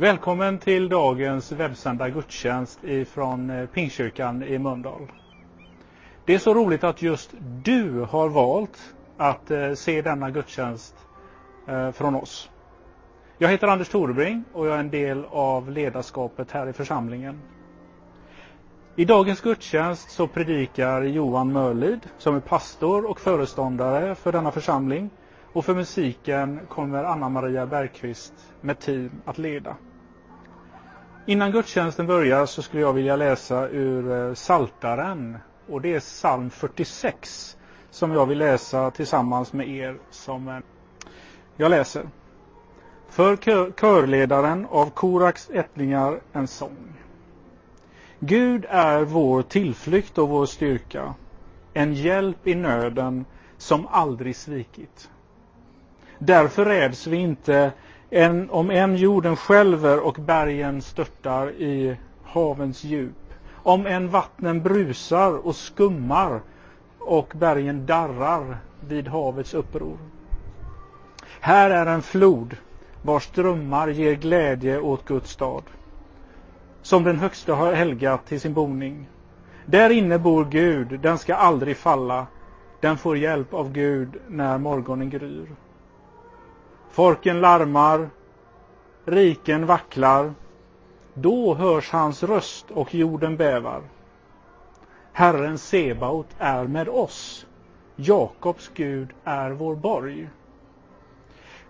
Välkommen till dagens webbsända gudstjänst ifrån eh, Pingstkyrkan i Mölndal. Det är så roligt att just du har valt att eh, se denna gudstjänst eh, från oss. Jag heter Anders Torebring och jag är en del av ledarskapet här i församlingen. I dagens gudstjänst så predikar Johan Mörlid som är pastor och föreståndare för denna församling och för musiken kommer Anna-Maria Bergqvist med team att leda. Innan gudstjänsten börjar så skulle jag vilja läsa ur eh, Saltaren och det är psalm 46 som jag vill läsa tillsammans med er som jag läser. För körledaren av Koraks ättlingar en sång. Gud är vår tillflykt och vår styrka, en hjälp i nöden som aldrig svikit. Därför räds vi inte en, om än jorden skälver och bergen störtar i havens djup, om än vattnen brusar och skummar och bergen darrar vid havets uppror. Här är en flod vars strömmar ger glädje åt Guds stad, som den högste har helgat till sin boning. Där inne bor Gud, den ska aldrig falla, den får hjälp av Gud när morgonen gryr. Folken larmar, riken vacklar. Då hörs hans röst och jorden bävar. Herren Sebaot är med oss. Jakobs Gud är vår borg.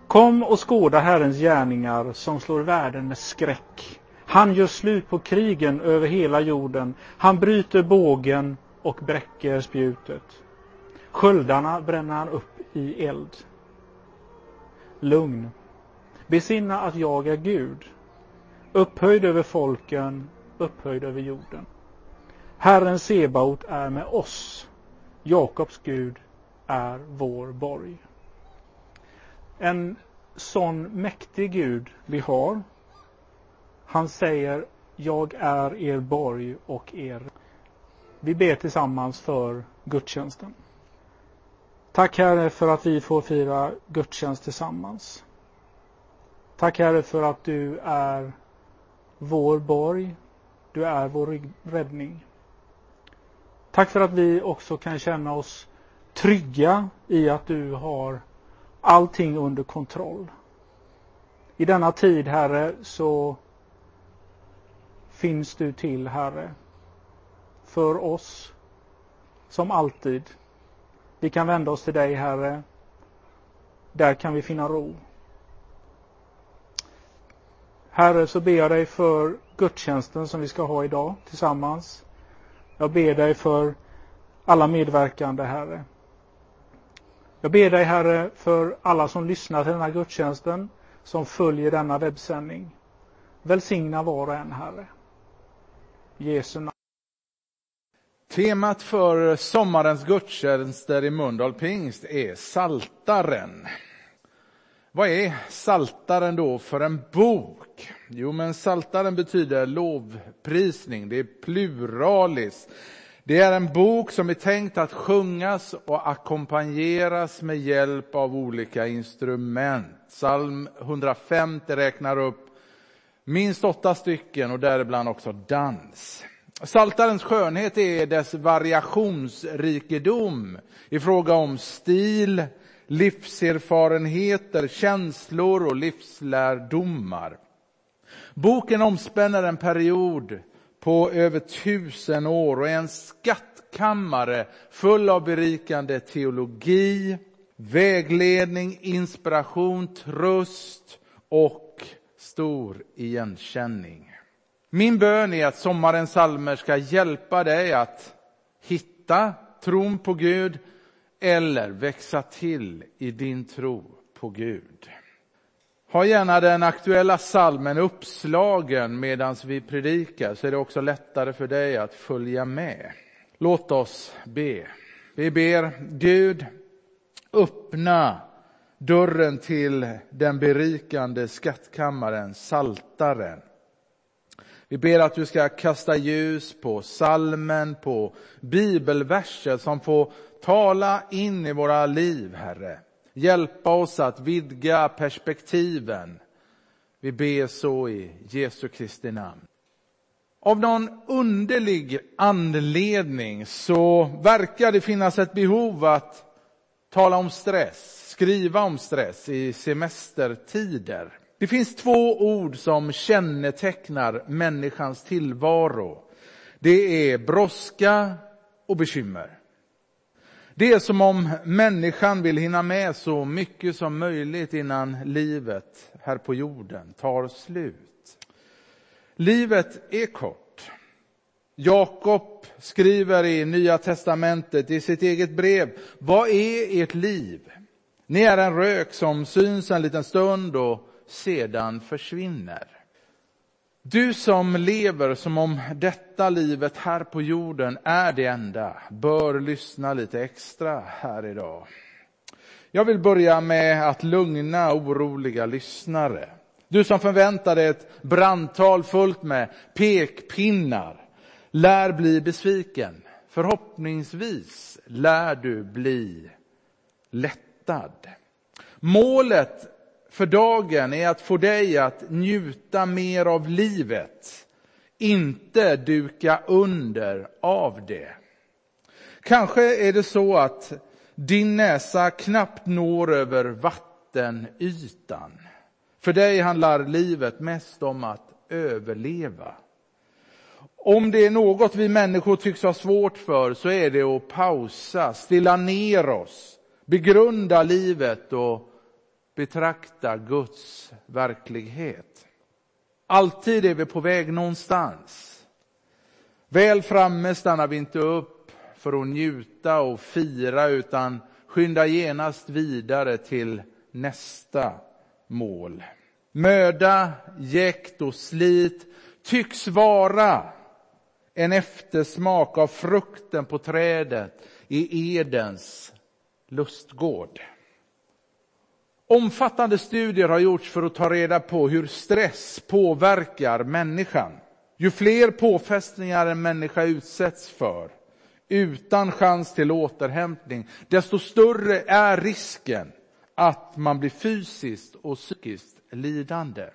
Kom och skåda Herrens gärningar som slår världen med skräck. Han gör slut på krigen över hela jorden. Han bryter bågen och bräcker spjutet. Sköldarna bränner han upp i eld lugn. Besinna att jag är Gud, upphöjd över folken, upphöjd över jorden. Herren Sebaot är med oss. Jakobs Gud är vår borg. En sån mäktig Gud vi har. Han säger, jag är er borg och er. Vi ber tillsammans för gudstjänsten. Tack Herre för att vi får fira gudstjänst tillsammans. Tack Herre för att du är vår borg. Du är vår räddning. Tack för att vi också kan känna oss trygga i att du har allting under kontroll. I denna tid, Herre, så finns du till, Herre, för oss som alltid. Vi kan vända oss till dig, Herre. Där kan vi finna ro. Herre, så ber jag dig för gudstjänsten som vi ska ha idag tillsammans. Jag ber dig för alla medverkande, Herre. Jag ber dig, Herre, för alla som lyssnar till denna gudstjänsten, som följer denna webbsändning. Välsigna var och en, Herre. Jesu namn. Temat för sommarens gudstjänster i Mölndal pingst är Saltaren. Vad är Saltaren då för en bok? Jo, men Saltaren betyder lovprisning, det är pluralis. Det är en bok som är tänkt att sjungas och ackompanjeras med hjälp av olika instrument. Psalm 150 räknar upp minst åtta stycken och däribland också dans. Saltarens skönhet är dess variationsrikedom i fråga om stil, livserfarenheter, känslor och livslärdomar. Boken omspänner en period på över tusen år och är en skattkammare full av berikande teologi, vägledning, inspiration, tröst och stor igenkänning. Min bön är att sommarens salmer ska hjälpa dig att hitta tron på Gud eller växa till i din tro på Gud. Ha gärna den aktuella salmen uppslagen medan vi predikar så är det också lättare för dig att följa med. Låt oss be. Vi ber Gud, öppna dörren till den berikande skattkammaren, saltaren. Vi ber att du ska kasta ljus på salmen, på bibelverser som får tala in i våra liv, Herre. Hjälpa oss att vidga perspektiven. Vi ber så i Jesu Kristi namn. Av någon underlig anledning så verkar det finnas ett behov att tala om stress, skriva om stress i semestertider. Det finns två ord som kännetecknar människans tillvaro. Det är brådska och bekymmer. Det är som om människan vill hinna med så mycket som möjligt innan livet här på jorden tar slut. Livet är kort. Jakob skriver i Nya testamentet i sitt eget brev, vad är ert liv? Ni är en rök som syns en liten stund och sedan försvinner. Du som lever som om detta livet här på jorden är det enda, bör lyssna lite extra här idag. Jag vill börja med att lugna oroliga lyssnare. Du som förväntar dig ett brandtal fullt med pekpinnar lär bli besviken. Förhoppningsvis lär du bli lättad. Målet för dagen är att få dig att njuta mer av livet, inte duka under av det. Kanske är det så att din näsa knappt når över vattenytan. För dig handlar livet mest om att överleva. Om det är något vi människor tycks ha svårt för så är det att pausa, stilla ner oss, begrunda livet och betrakta Guds verklighet. Alltid är vi på väg någonstans. Väl framme stannar vi inte upp för att njuta och fira utan skyndar genast vidare till nästa mål. Möda, jäkt och slit tycks vara en eftersmak av frukten på trädet i Edens lustgård. Omfattande studier har gjorts för att ta reda på hur stress påverkar människan. Ju fler påfrestningar en människa utsätts för utan chans till återhämtning, desto större är risken att man blir fysiskt och psykiskt lidande.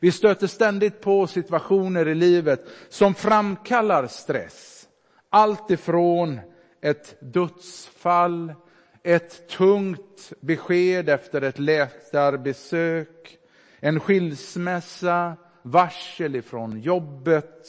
Vi stöter ständigt på situationer i livet som framkallar stress. Allt ifrån ett dödsfall, ett tungt besked efter ett läkarbesök, en skilsmässa, varsel ifrån jobbet.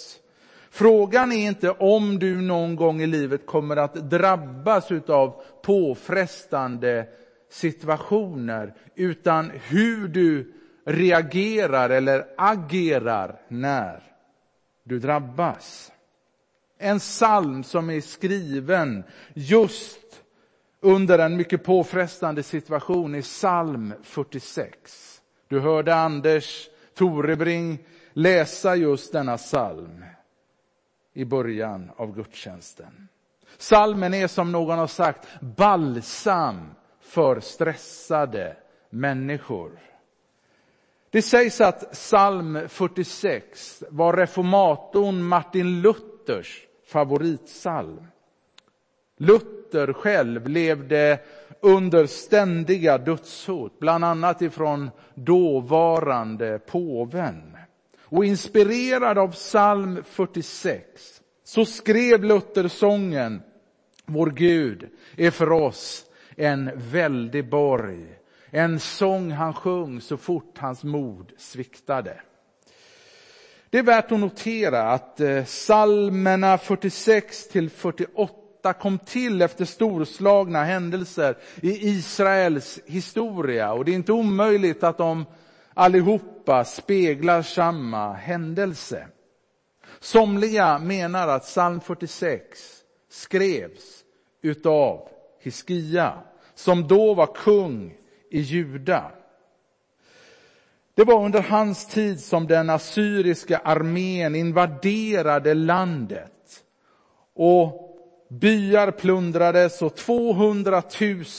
Frågan är inte om du någon gång i livet kommer att drabbas av påfrestande situationer, utan hur du reagerar eller agerar när du drabbas. En psalm som är skriven just under en mycket påfrestande situation i psalm 46. Du hörde Anders Torebring läsa just denna psalm i början av gudstjänsten. Salmen är som någon har sagt balsam för stressade människor. Det sägs att psalm 46 var reformatorn Martin Luthers favoritsalm. Luther själv levde under ständiga dödshot, bland annat ifrån dåvarande påven. Och inspirerad av psalm 46 så skrev Luther sången Vår Gud är för oss en väldig borg. En sång han sjöng så fort hans mod sviktade. Det är värt att notera att eh, psalmerna 46 till 48 kom till efter storslagna händelser i Israels historia och det är inte omöjligt att de allihopa speglar samma händelse. Somliga menar att psalm 46 skrevs utav Hiskia, som då var kung i Juda. Det var under hans tid som den assyriska armén invaderade landet och byar plundrades och 200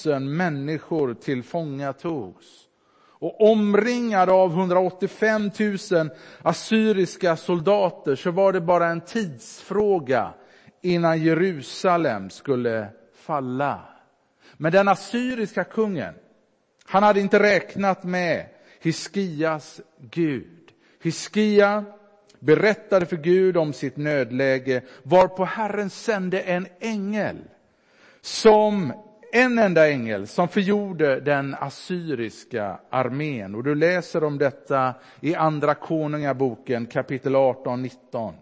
000 människor tillfångatogs. Och omringad av 185 000 assyriska soldater så var det bara en tidsfråga innan Jerusalem skulle falla. Men den assyriska kungen, han hade inte räknat med Hiskias Gud. Hiskia berättade för Gud om sitt nödläge, varpå Herren sände en ängel som en enda ängel som förgjorde den assyriska armén. Och du läser om detta i Andra Konungaboken kapitel 18-19.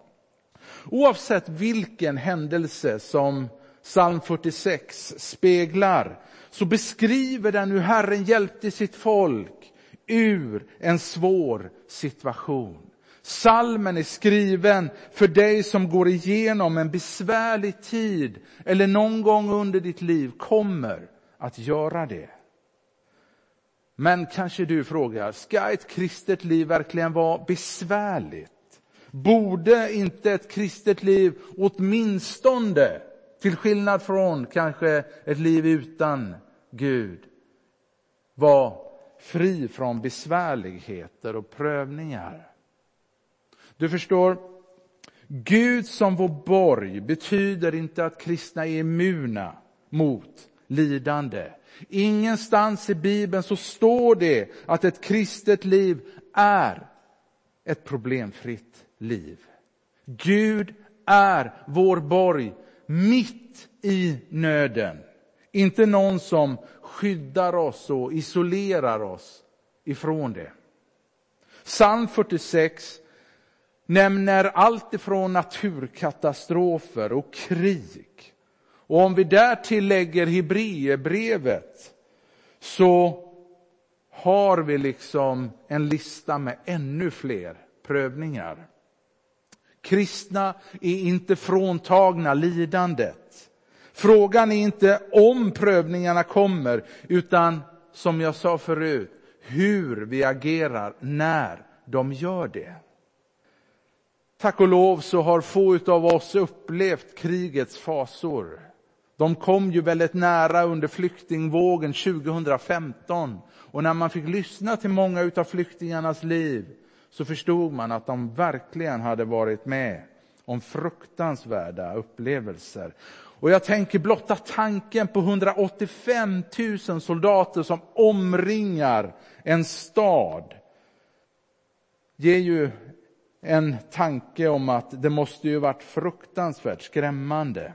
Oavsett vilken händelse som psalm 46 speglar så beskriver den hur Herren hjälpte sitt folk ur en svår situation. Salmen är skriven för dig som går igenom en besvärlig tid eller någon gång under ditt liv kommer att göra det. Men kanske du frågar, ska ett kristet liv verkligen vara besvärligt? Borde inte ett kristet liv åtminstone, till skillnad från kanske ett liv utan Gud, vara fri från besvärligheter och prövningar? Du förstår, Gud som vår borg betyder inte att kristna är immuna mot lidande. Ingenstans i Bibeln så står det att ett kristet liv är ett problemfritt liv. Gud är vår borg mitt i nöden. Inte någon som skyddar oss och isolerar oss ifrån det. Psalm 46 nämner allt ifrån naturkatastrofer och krig. Och om vi därtill lägger Hebreerbrevet så har vi liksom en lista med ännu fler prövningar. Kristna är inte fråntagna lidandet. Frågan är inte om prövningarna kommer, utan som jag sa förut, hur vi agerar när de gör det. Tack och lov så har få av oss upplevt krigets fasor. De kom ju väldigt nära under flyktingvågen 2015. Och när man fick lyssna till många av flyktingarnas liv så förstod man att de verkligen hade varit med om fruktansvärda upplevelser. Och jag tänker blotta tanken på 185 000 soldater som omringar en stad ger ju en tanke om att det måste ju varit fruktansvärt skrämmande.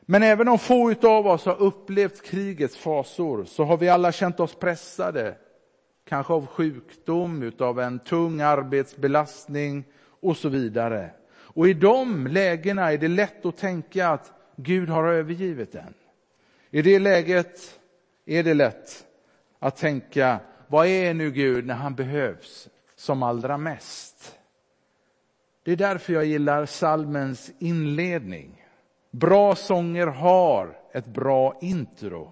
Men även om få av oss har upplevt krigets fasor så har vi alla känt oss pressade. Kanske av sjukdom, av en tung arbetsbelastning och så vidare. Och i de lägena är det lätt att tänka att Gud har övergivit en. I det läget är det lätt att tänka, vad är nu Gud när han behövs? Som allra mest. Det är därför jag gillar salmens inledning. Bra sånger har ett bra intro.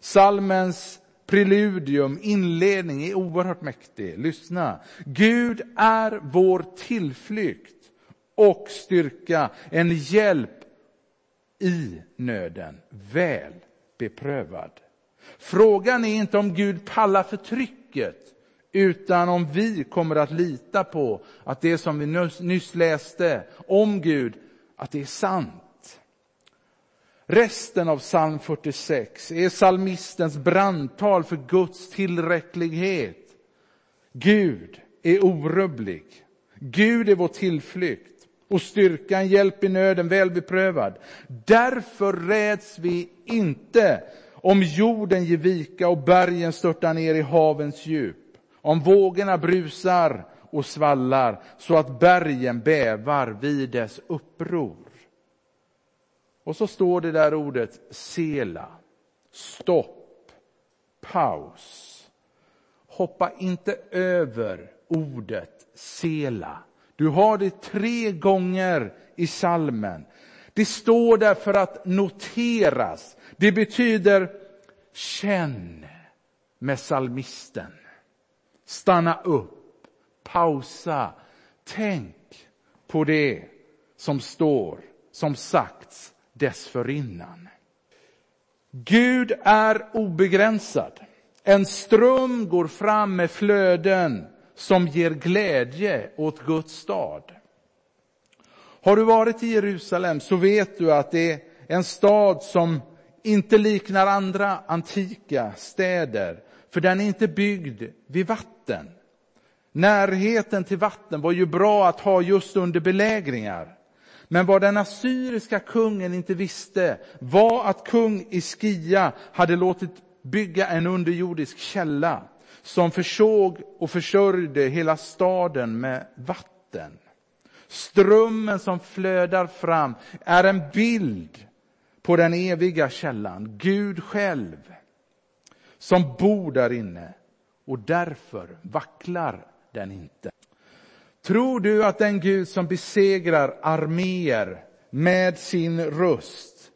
Salmens preludium, inledning, är oerhört mäktig. Lyssna. Gud är vår tillflykt och styrka, en hjälp i nöden, väl beprövad. Frågan är inte om Gud pallar förtrycket, utan om vi kommer att lita på att det som vi nyss läste om Gud, att det är sant. Resten av psalm 46 är psalmistens brandtal för Guds tillräcklighet. Gud är orubblig. Gud är vår tillflykt och styrkan, hjälp i nöden, väl beprövad. Därför räds vi inte om jorden ger vika och bergen störtar ner i havens djup om vågorna brusar och svallar så att bergen bävar vid dess uppror. Och så står det där ordet sela, stopp, paus. Hoppa inte över ordet sela. Du har det tre gånger i salmen. Det står där för att noteras. Det betyder känn med salmisten. Stanna upp, pausa, tänk på det som står, som sagts dessförinnan. Gud är obegränsad. En ström går fram med flöden som ger glädje åt Guds stad. Har du varit i Jerusalem så vet du att det är en stad som inte liknar andra antika städer. för den är inte byggd vid vatten. Närheten till vatten var ju bra att ha just under belägringar. Men vad den assyriska kungen inte visste var att kung Iskia hade låtit bygga en underjordisk källa som försåg och försörjde hela staden med vatten. Strömmen som flödar fram är en bild på den eviga källan, Gud själv, som bor där inne och därför vacklar den inte. Tror du att den Gud som besegrar arméer med sin röst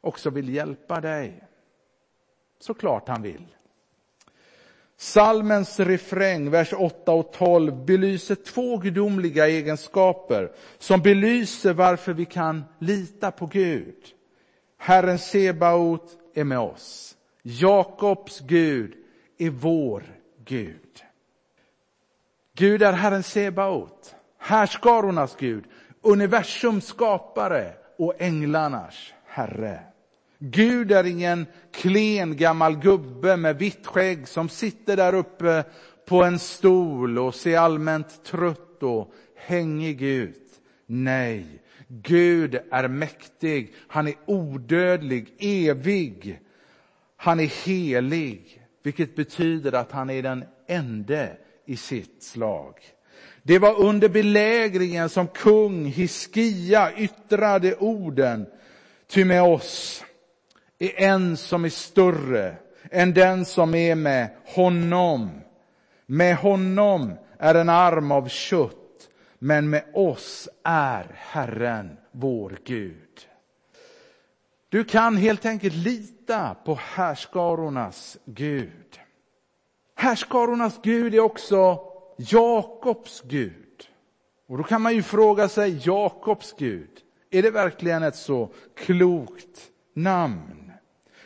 också vill hjälpa dig? Såklart han vill. Salmens refräng, vers 8 och 12, belyser två gudomliga egenskaper som belyser varför vi kan lita på Gud. Herren Sebaot är med oss. Jakobs Gud är vår Gud. Gud är Herren Sebaot, härskarornas Gud, universums skapare och änglarnas Herre. Gud är ingen klen gammal gubbe med vitt skägg som sitter där uppe på en stol och ser allmänt trött och hängig ut. Nej, Gud är mäktig, han är odödlig, evig. Han är helig, vilket betyder att han är den ende i sitt slag. Det var under belägringen som kung Hiskia yttrade orden, ty med oss är en som är större än den som är med honom. Med honom är en arm av kött, men med oss är Herren vår Gud. Du kan helt enkelt lita på härskarornas Gud. Härskarornas Gud är också Jakobs Gud. Och då kan man ju fråga sig, Jakobs Gud, är det verkligen ett så klokt namn?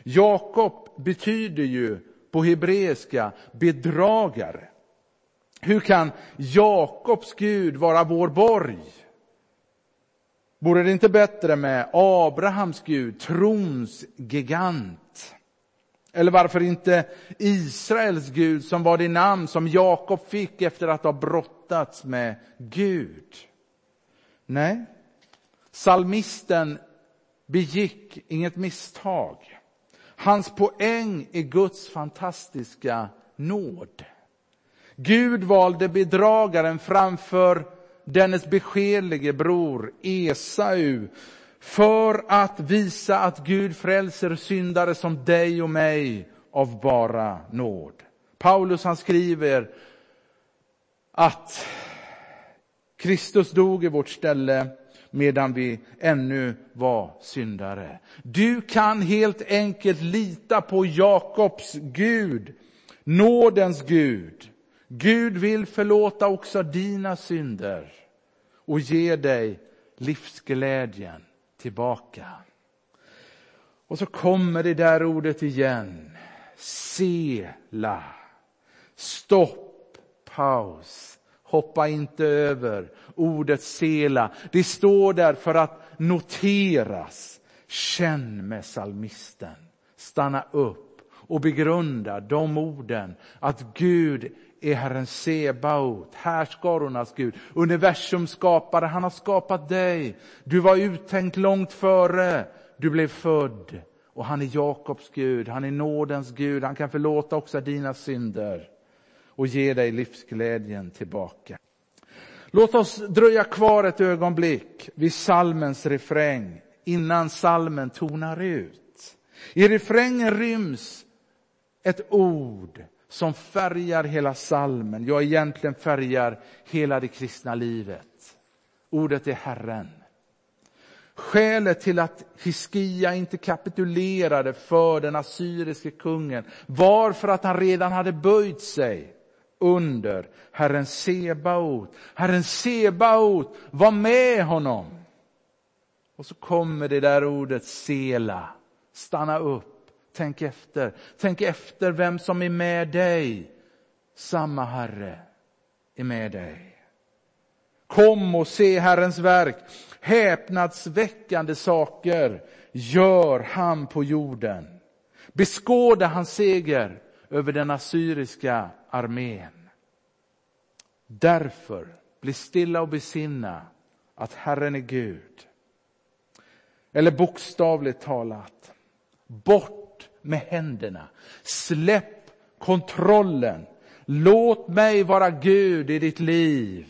Jakob betyder ju på hebreiska bedragare. Hur kan Jakobs Gud vara vår borg? Vore det inte bättre med Abrahams Gud, trons gigant? Eller varför inte Israels Gud som var det namn som Jakob fick efter att ha brottats med Gud? Nej, salmisten begick inget misstag. Hans poäng är Guds fantastiska nåd. Gud valde bedragaren framför dennes beskedlige bror Esau för att visa att Gud frälser syndare som dig och mig av bara nåd. Paulus han skriver att Kristus dog i vårt ställe medan vi ännu var syndare. Du kan helt enkelt lita på Jakobs Gud, nådens Gud. Gud vill förlåta också dina synder och ge dig livsglädjen tillbaka. Och så kommer det där ordet igen. Sela. Stopp, paus. Hoppa inte över ordet sela. Det står där för att noteras. Känn med salmisten. Stanna upp och begrunda de orden att Gud är Herren Sebaot, härskarornas Gud, universums skapare. Han har skapat dig. Du var uttänkt långt före du blev född. Och han är Jakobs Gud, han är nådens Gud. Han kan förlåta också dina synder och ge dig livsglädjen tillbaka. Låt oss dröja kvar ett ögonblick vid salmens refräng innan salmen tonar ut. I refrängen ryms ett ord som färgar hela salmen, ja egentligen färgar hela det kristna livet. Ordet är Herren. Skälet till att Hiskia inte kapitulerade för den assyriske kungen var för att han redan hade böjt sig under Herren Sebaot. Herren Sebaot var med honom. Och så kommer det där ordet Sela, stanna upp Tänk efter. Tänk efter vem som är med dig. Samma Herre är med dig. Kom och se Herrens verk. Häpnadsväckande saker gör han på jorden. Beskåda hans seger över den assyriska armén. Därför, bli stilla och besinna att Herren är Gud. Eller bokstavligt talat, bort med händerna. Släpp kontrollen. Låt mig vara Gud i ditt liv.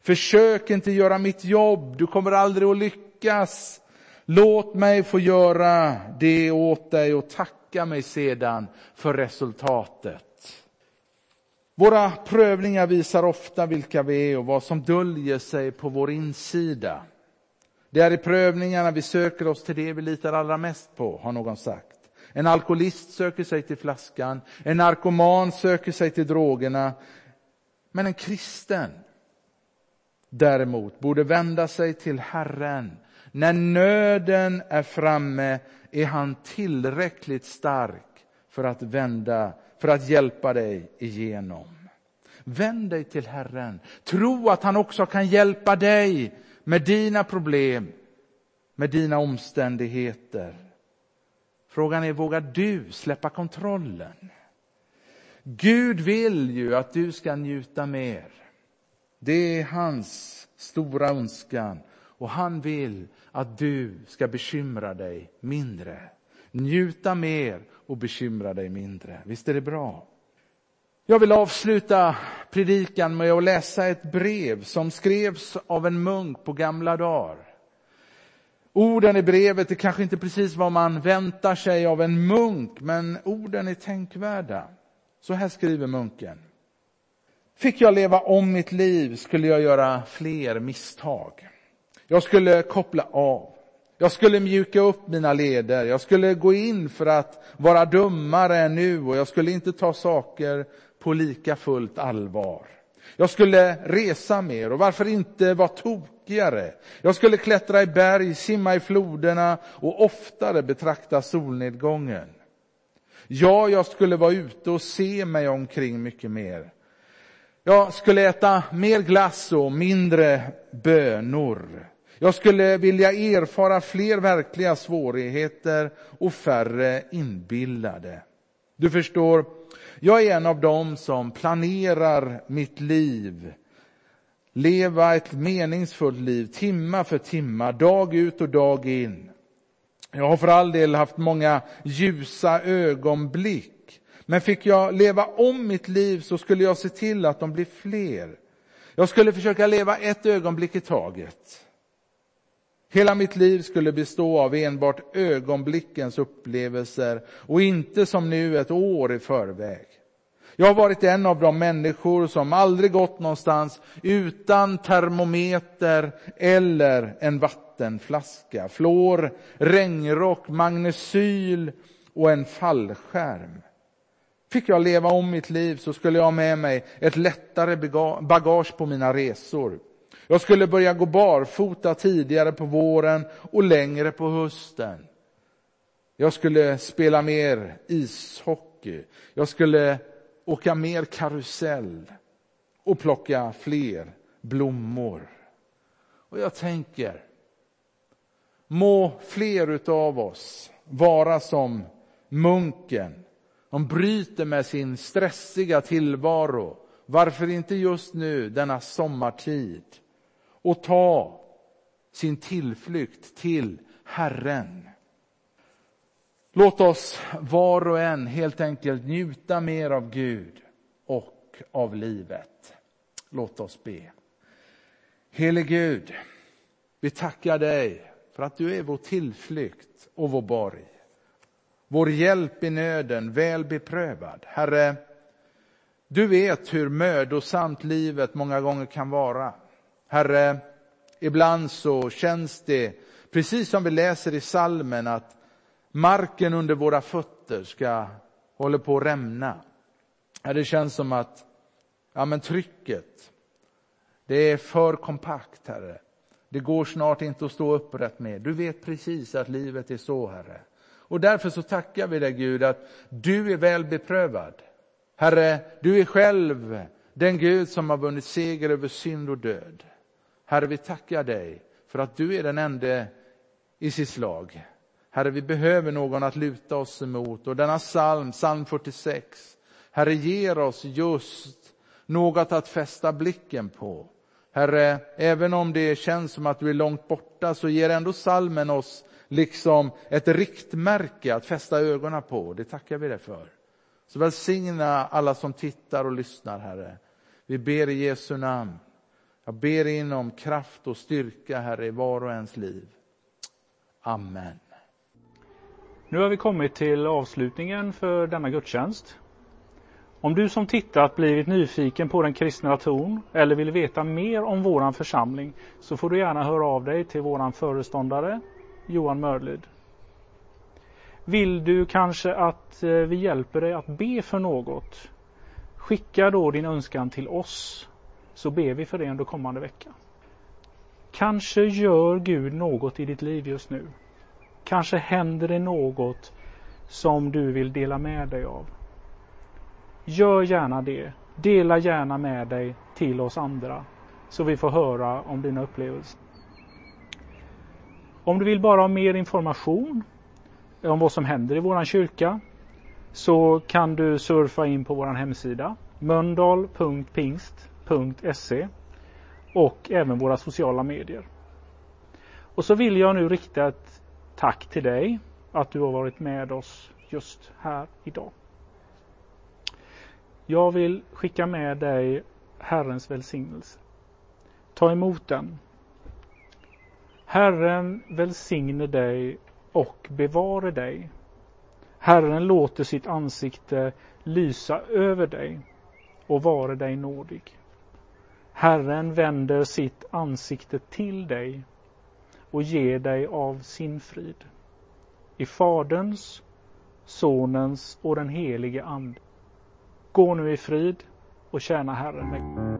Försök inte göra mitt jobb, du kommer aldrig att lyckas. Låt mig få göra det åt dig och tacka mig sedan för resultatet. Våra prövningar visar ofta vilka vi är och vad som döljer sig på vår insida. Det är i prövningarna vi söker oss till det vi litar allra mest på, har någon sagt. En alkoholist söker sig till flaskan, en narkoman söker sig till drogerna. Men en kristen däremot borde vända sig till Herren. När nöden är framme är han tillräckligt stark för att vända, för att hjälpa dig igenom. Vänd dig till Herren. Tro att han också kan hjälpa dig med dina problem, med dina omständigheter. Frågan är, vågar du släppa kontrollen? Gud vill ju att du ska njuta mer. Det är hans stora önskan och han vill att du ska bekymra dig mindre. Njuta mer och bekymra dig mindre. Visst är det bra? Jag vill avsluta predikan med att läsa ett brev som skrevs av en munk på gamla dagar. Orden i brevet är kanske inte precis vad man väntar sig av en munk, men orden är tänkvärda. Så här skriver munken. Fick jag leva om mitt liv skulle jag göra fler misstag. Jag skulle koppla av. Jag skulle mjuka upp mina leder. Jag skulle gå in för att vara dummare än nu och jag skulle inte ta saker på lika fullt allvar. Jag skulle resa mer och varför inte vara tråkigare. Jag skulle klättra i berg, simma i floderna och oftare betrakta solnedgången. Ja, jag skulle vara ute och se mig omkring mycket mer. Jag skulle äta mer glass och mindre bönor. Jag skulle vilja erfara fler verkliga svårigheter och färre inbillade. Du förstår, jag är en av dem som planerar mitt liv. Leva ett meningsfullt liv, timma för timma, dag ut och dag in. Jag har för all del haft många ljusa ögonblick. Men fick jag leva om mitt liv så skulle jag se till att de blir fler. Jag skulle försöka leva ett ögonblick i taget. Hela mitt liv skulle bestå av enbart ögonblickens upplevelser och inte som nu ett år i förväg. Jag har varit en av de människor som aldrig gått någonstans utan termometer eller en vattenflaska, flår, regnrock, magnesyl och en fallskärm. Fick jag leva om mitt liv så skulle jag ha med mig ett lättare bagage på mina resor. Jag skulle börja gå barfota tidigare på våren och längre på hösten. Jag skulle spela mer ishockey. Jag skulle åka mer karusell och plocka fler blommor. Och jag tänker, må fler utav oss vara som munken. De bryter med sin stressiga tillvaro. Varför inte just nu, denna sommartid? Och ta sin tillflykt till Herren. Låt oss var och en helt enkelt njuta mer av Gud och av livet. Låt oss be. Helig Gud, vi tackar dig för att du är vår tillflykt och vår borg. Vår hjälp i nöden, väl beprövad. Herre, du vet hur mödosamt livet många gånger kan vara. Herre, ibland så känns det, precis som vi läser i salmen, att marken under våra fötter ska håller på att rämna. Det känns som att ja, men trycket, det är för kompakt, Herre. Det går snart inte att stå upprätt med. Du vet precis att livet är så, Herre. Och därför så tackar vi dig, Gud, att du är väl beprövad. Herre, du är själv den Gud som har vunnit seger över synd och död. Herre, vi tackar dig för att du är den enda i sitt slag. Herre, vi behöver någon att luta oss emot. Och denna psalm, psalm 46, Herre, ger oss just något att fästa blicken på. Herre, även om det känns som att du är långt borta så ger ändå salmen oss liksom ett riktmärke att fästa ögonen på. Det tackar vi dig för. Så välsigna alla som tittar och lyssnar, Herre. Vi ber i Jesu namn. Jag ber in om kraft och styrka, Herre, i var och ens liv. Amen. Nu har vi kommit till avslutningen för denna gudstjänst. Om du som tittat blivit nyfiken på den kristna tron eller vill veta mer om våran församling så får du gärna höra av dig till våran föreståndare Johan Mörlid. Vill du kanske att eh, vi hjälper dig att be för något? Skicka då din önskan till oss så ber vi för det under kommande vecka. Kanske gör Gud något i ditt liv just nu. Kanske händer det något som du vill dela med dig av. Gör gärna det. Dela gärna med dig till oss andra så vi får höra om dina upplevelser. Om du vill bara ha mer information om vad som händer i våran kyrka så kan du surfa in på våran hemsida mölndal.pingst.se och även våra sociala medier. Och så vill jag nu rikta ett tack till dig att du har varit med oss just här idag. Jag vill skicka med dig Herrens välsignelse. Ta emot den. Herren välsigne dig och bevare dig. Herren låter sitt ansikte lysa över dig och vare dig nådig. Herren vänder sitt ansikte till dig och ger dig av sin frid. I Faderns, Sonens och den helige Ande. Gå nu i frid och tjäna Herren med